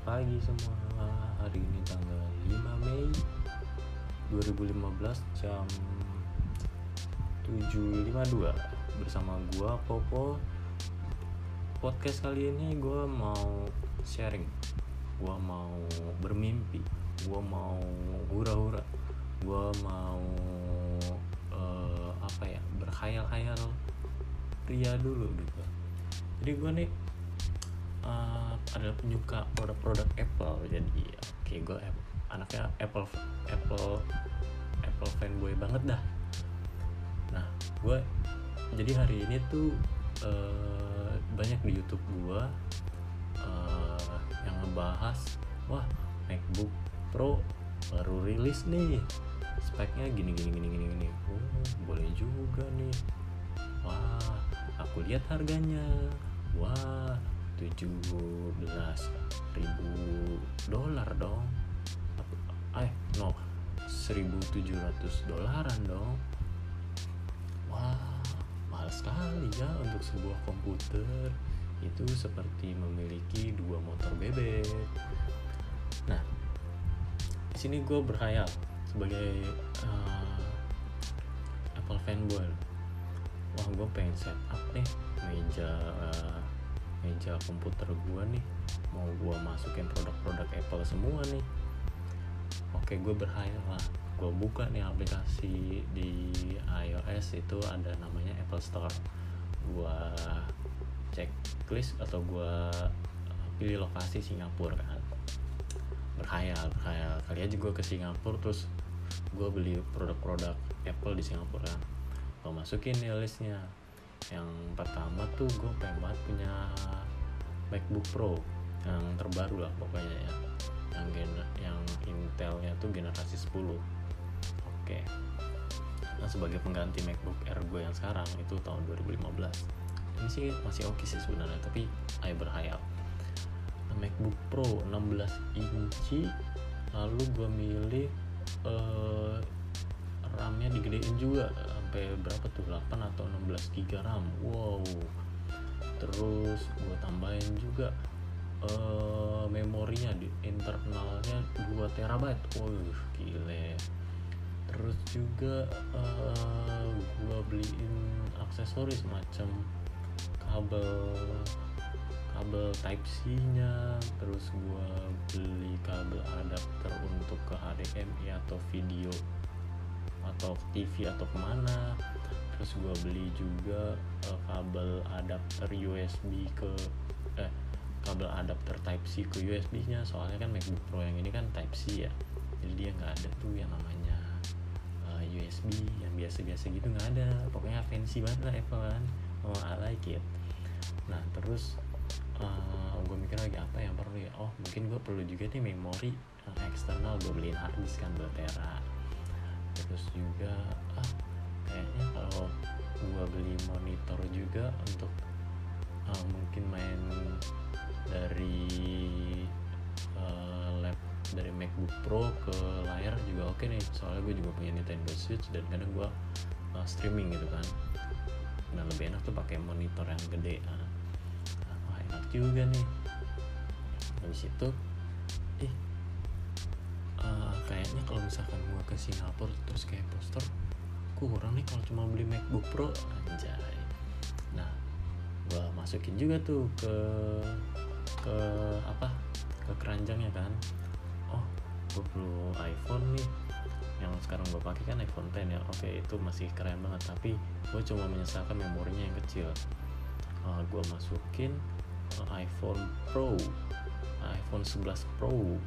pagi semua. Hari ini tanggal 5 Mei 2015 jam 7.52 Bersama gua Popo. Podcast kali ini gua mau sharing. Gua mau bermimpi. Gua mau hura-hura. Gua mau eh, apa ya berkhayal-khayal pria dulu gitu. Jadi gue nih uh, adalah penyuka produk-produk Apple. Jadi oke gue anaknya Apple Apple Apple fanboy banget dah. Nah gue jadi hari ini tuh uh, banyak di YouTube gue uh, yang ngebahas wah MacBook Pro baru rilis nih. Speknya gini gini gini gini gini. Oh boleh juga nih. Wah aku lihat harganya. Wah 17 ribu dolar dong. Eh no 1700 dolaran dong. Wah mahal sekali ya untuk sebuah komputer. Itu seperti memiliki dua motor bebek. Nah di sini gue berkhayal sebagai uh, Apple fanboy. Wah gue pengen setup nih meja uh, meja komputer gue nih mau gue masukin produk-produk Apple semua nih. Oke gue berhayal lah. Gue buka nih aplikasi di iOS itu ada namanya Apple Store. Gue checklist atau gue pilih lokasi Singapura kan. Berhayal berhayal. Kali aja gue ke Singapura terus gue beli produk-produk Apple di Singapura. Kan gue masukin nih listnya yang pertama tuh gue pengen banget punya MacBook Pro yang terbaru lah pokoknya ya. Yang gen yang Intelnya tuh generasi 10 oke. Nah sebagai pengganti MacBook Air gue yang sekarang itu tahun 2015 ini sih masih oke sih sebenarnya tapi ayo berhayal. Nah, MacBook Pro 16 inci lalu gue milih uh, RAM-nya digedein juga sampai berapa tuh? 8 atau 16 GB RAM. Wow. Terus gue tambahin juga uh, memorinya di internalnya 2 terabyte. Wow gile. Terus juga uh, gue beliin aksesoris macam kabel kabel type C nya terus gue beli kabel adapter untuk ke HDMI atau video atau TV atau ke mana. Terus gue beli juga uh, kabel adapter USB ke eh kabel adapter Type C ke USB nya soalnya kan MacBook Pro yang ini kan Type C ya. Jadi dia nggak ada tuh yang namanya uh, eh, USB yang biasa-biasa gitu nggak ada. Pokoknya fancy banget lah Apple kan. Oh I like it. Nah terus uh, gue mikir lagi apa yang perlu ya? Oh mungkin gue perlu juga nih memori eksternal gue beliin hard disk kan 2 tera terus juga ah kayaknya kalau gua beli monitor juga untuk uh, mungkin main dari uh, lab dari MacBook Pro ke layar juga oke okay nih. Soalnya gue juga punya Nintendo Switch dan kadang gue uh, streaming gitu kan. Nah lebih enak tuh pakai monitor yang gede. Nah, wah enak juga nih. Habis itu uh, kayaknya kalau misalkan gue ke Singapura terus kayak poster kurang nih kalau cuma beli MacBook Pro. Anjay. Nah gue masukin juga tuh ke ke apa? Ke keranjangnya kan. Oh gue perlu iPhone nih. Yang sekarang gue pakai kan iPhone 10 ya. Oke itu masih keren banget. Tapi gue cuma menyesalkan memorinya yang kecil. Uh, ah, gue masukin uh, iPhone Pro. iPhone 11 Pro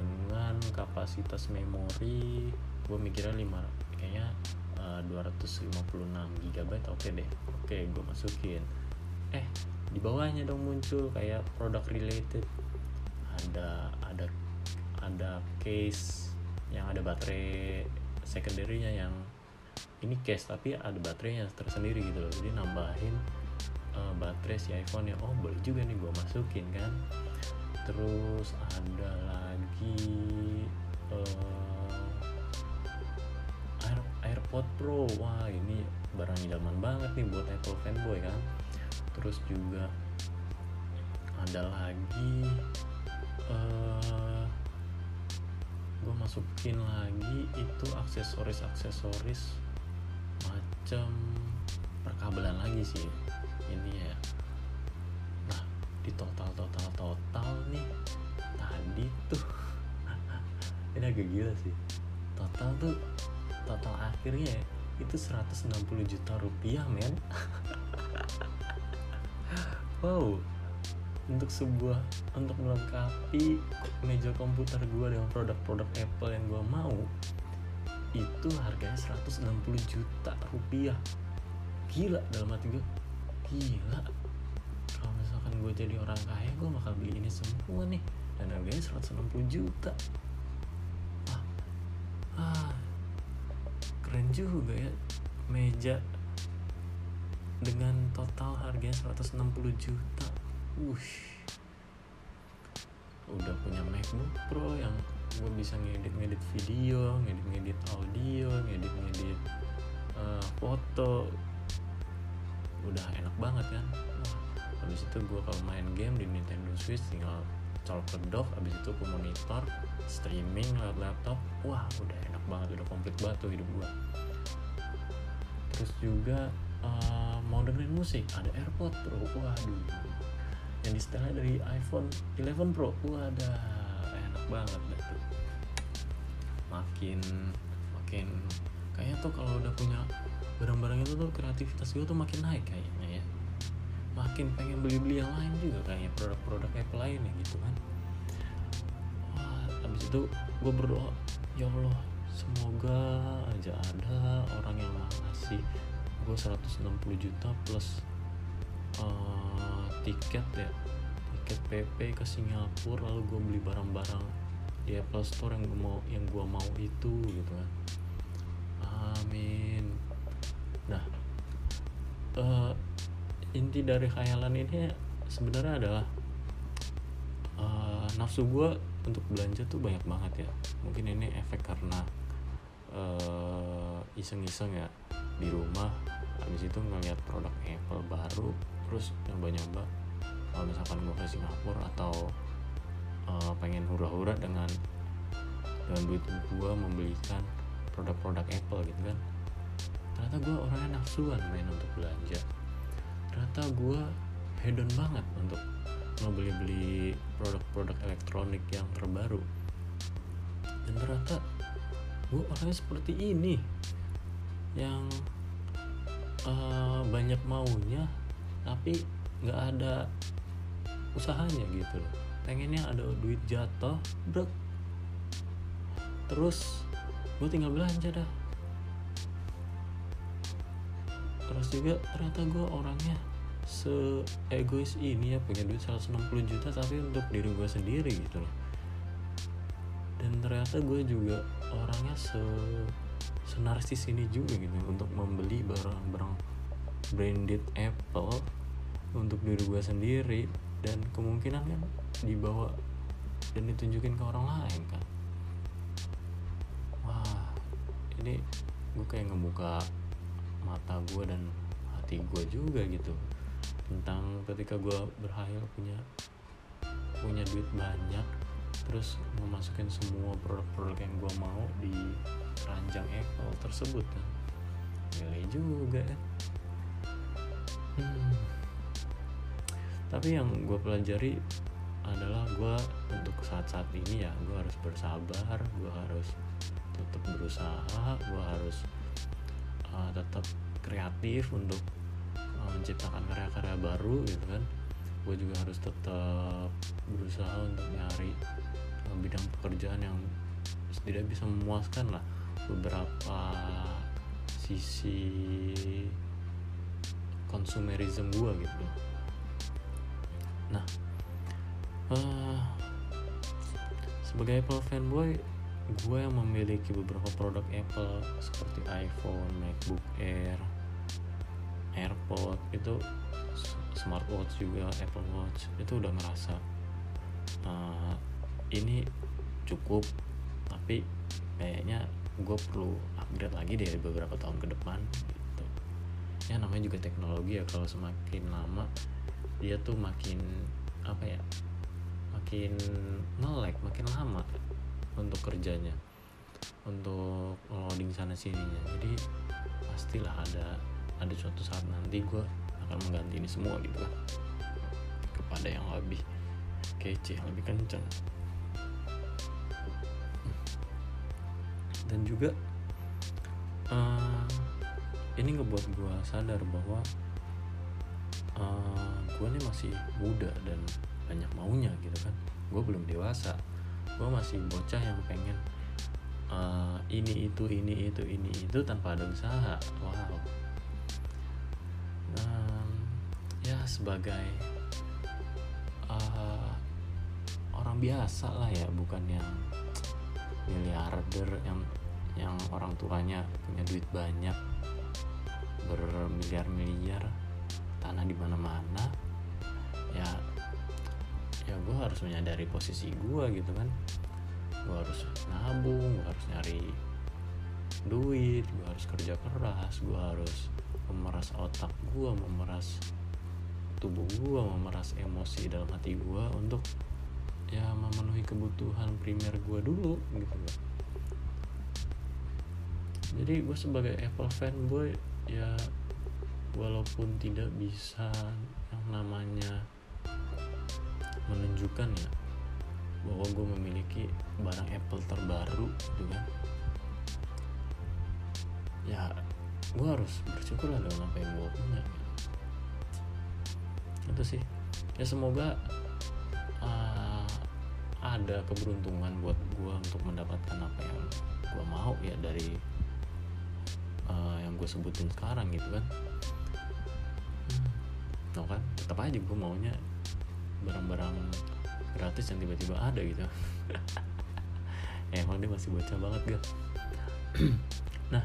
dengan kapasitas memori gue mikirnya 5 kayaknya uh, 256 GB oke okay deh oke okay, gue masukin. Eh di bawahnya dong muncul kayak produk related. Ada ada ada case yang ada baterai secondary-nya yang ini case tapi ada baterainya tersendiri gitu loh. Jadi nambahin uh, baterai si iPhone ya oh boleh juga nih gue masukin kan terus ada lagi uh, Air, AirPod Pro. Wah ini barang idaman banget nih buat Apple fanboy kan. Terus juga ada lagi uh, gue masukin lagi itu aksesoris aksesoris macam perkabelan lagi sih di total total total nih. Tadi tuh. Ini agak gila sih. Total tuh total akhirnya itu 160 juta rupiah men. Wow. Untuk sebuah untuk melengkapi meja komputer gue dengan produk-produk Apple yang gue mau itu harganya 160 juta rupiah. Gila dalam hati gue gila gue jadi orang kaya gue bakal beli ini semua nih. Dan harganya 160 juta. Ah, ah. Keren juga ya meja dengan total harganya 160 juta. Wush. udah punya MacBook Pro yang gue bisa ngedit-ngedit video, ngedit-ngedit audio, ngedit-ngedit uh, foto. Udah enak banget kan habis itu gue kalau main game di Nintendo Switch tinggal colok ke dock habis itu ke monitor streaming lewat laptop. Wah udah enak banget udah komplit banget tuh hidup gue terus juga uh, mau dengerin musik ada AirPod Pro. Waduh. Yang di setelahnya dari iPhone 11 Pro. Wadah enak banget dah tuh. Makin makin kayaknya tuh kalau udah punya barang-barang itu tuh kreativitas gue tuh makin naik kayaknya. ya makin pengen beli-beli yang lain juga kayaknya produk-produk Apple lainnya gitu kan. Wah, habis itu gue berdoa ya Allah semoga aja ada orang yang ngasih gue 160 juta plus uh, tiket ya tiket PP ke Singapura lalu gue beli barang-barang di Apple Store yang gue mau yang gue mau itu gitu kan. Amin. Nah uh, inti dari khayalan ini sebenarnya adalah uh, nafsu gue untuk belanja tuh banyak banget ya. Mungkin ini efek karena iseng-iseng uh, ya di rumah habis itu ngeliat produk Apple baru terus nyoba-nyoba kalau misalkan gue ke Singapura atau uh, pengen hura-hura dengan dengan duit gue membelikan produk-produk Apple gitu kan ternyata gue orangnya nafsuan main untuk belanja ternyata gue hedon banget untuk mau beli-beli produk-produk elektronik yang terbaru. Dan ternyata gue orangnya seperti ini yang uh, banyak maunya tapi nggak ada usahanya gitu loh. Pengennya ada duit jatuh brek. Terus gue tinggal belanja dah terus juga ternyata gue orangnya se egois ini ya punya duit 160 juta tapi untuk diri gue sendiri gitu loh. Dan ternyata gue juga orangnya se senarsis ini juga gitu untuk membeli barang-barang branded Apple untuk diri gue sendiri dan kemungkinan kan dibawa dan ditunjukin ke orang lain kan. Wah ini gue kayak ngebuka mata gue dan hati gue juga gitu. Tentang ketika gue berhayal punya punya duit banyak terus memasukin semua produk-produk yang gue mau di ranjang Apple tersebut kan. Nilai juga kan. Hmm. tapi yang gue pelajari adalah gue untuk saat-saat ini ya gue harus bersabar gue harus tetap berusaha gue harus uh, tetap kreatif untuk uh, menciptakan karya-karya baru gitu kan. Gue juga harus tetap berusaha untuk nyari uh, bidang pekerjaan yang tidak bisa memuaskan lah beberapa sisi konsumerisme gue gitu. Nah uh, sebagai Apple fanboy gue yang memiliki beberapa produk Apple seperti iPhone, MacBook Air, AirPod itu smartwatch juga Apple Watch itu udah ngerasa uh, ini cukup tapi kayaknya gue perlu upgrade lagi dari beberapa tahun ke depan gitu. Ya namanya juga teknologi ya kalau semakin lama dia tuh makin apa ya makin ngelek makin lama untuk kerjanya untuk loading sana sininya jadi pastilah ada ada suatu saat nanti gue akan mengganti ini semua gitu kan. Kepada yang lebih kece lebih kenceng. Dan juga uh, ini ngebuat gue sadar bahwa uh, gue nih masih muda dan banyak maunya gitu kan. Gue belum dewasa gue masih bocah yang pengen uh, ini itu ini itu ini itu tanpa ada usaha. Wow. Um, ya sebagai uh, orang biasa lah ya bukan yang miliarder yang yang orang tuanya punya duit banyak bermiliar-miliar tanah di mana-mana. Ya ya gue harus menyadari posisi gue gitu kan. Gue harus nabung gue harus nyari duit gue harus kerja keras gue harus memeras otak gue memeras tubuh gue memeras emosi dalam hati gue untuk ya memenuhi kebutuhan primer gue dulu gitu loh jadi gue sebagai Apple fanboy ya walaupun tidak bisa yang namanya menunjukkan ya bahwa gue memiliki barang Apple terbaru gitu kan ya gue harus bersyukur lah dengan apa yang gue punya gitu. itu sih ya semoga uh, ada keberuntungan buat gue untuk mendapatkan apa yang gue mau ya dari uh, yang gue sebutin sekarang gitu kan hmm. no kan tetap aja gue maunya barang-barang gratis yang tiba-tiba ada gitu. Emang dia masih bocah banget gak nah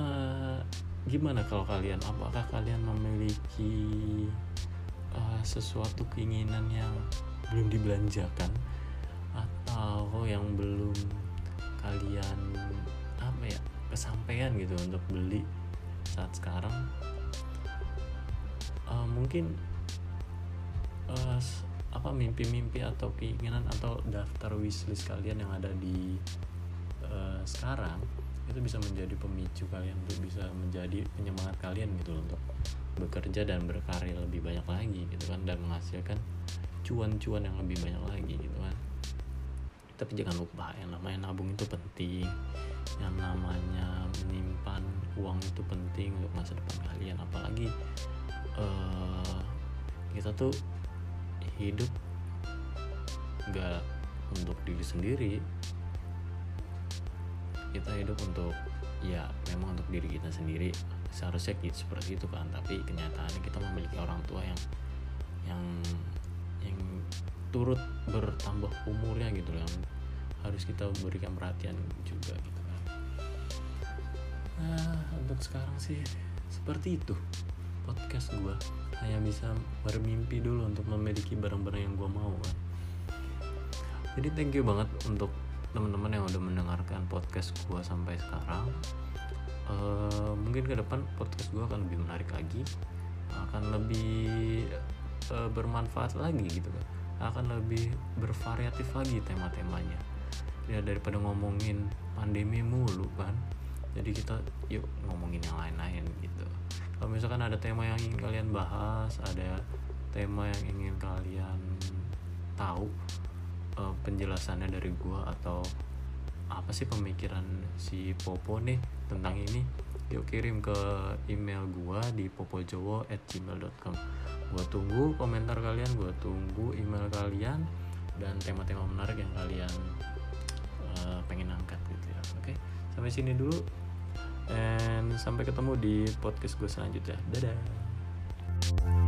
uh, gimana kalau kalian? Apakah kalian memiliki uh, sesuatu keinginan yang belum dibelanjakan? Atau yang belum kalian apa ya kesampaian gitu untuk beli saat sekarang? Uh, mungkin uh, apa mimpi-mimpi atau keinginan atau daftar wishlist kalian yang ada di uh, sekarang itu bisa menjadi pemicu kalian untuk bisa menjadi penyemangat kalian gitu loh untuk bekerja dan berkarya lebih banyak lagi gitu kan dan menghasilkan cuan-cuan yang lebih banyak lagi gitu kan. Tapi jangan lupa yang namanya nabung itu penting yang namanya menyimpan uang itu penting untuk masa depan kalian. Apalagi uh, kita tuh hidup gak untuk diri sendiri. Kita hidup untuk ya memang untuk diri kita sendiri. Seharusnya gitu seperti itu kan tapi kenyataannya kita memiliki orang tua yang yang yang turut bertambah umurnya gitu yang harus kita berikan perhatian juga gitu kan. Nah untuk sekarang sih seperti itu podcast gue hanya bisa bermimpi dulu untuk memiliki barang-barang yang gue mau kan. Jadi thank you banget untuk teman-teman yang udah mendengarkan podcast gue sampai sekarang. Uh, mungkin ke depan podcast gue akan lebih menarik lagi akan lebih uh, bermanfaat lagi gitu kan. Akan lebih bervariatif lagi tema-temanya. Ya daripada ngomongin pandemi mulu kan. Jadi kita yuk ngomongin yang lain-lain gitu kalau misalkan ada tema yang ingin kalian bahas ada tema yang ingin kalian tahu uh, penjelasannya dari gua atau apa sih pemikiran si Popo nih tentang ini yuk kirim ke email gua di popojowo@gmail.com gua tunggu komentar kalian gua tunggu email kalian dan tema-tema menarik yang kalian uh, pengen angkat gitu ya. Oke sampai sini dulu and sampai ketemu di podcast gue selanjutnya. Dadah.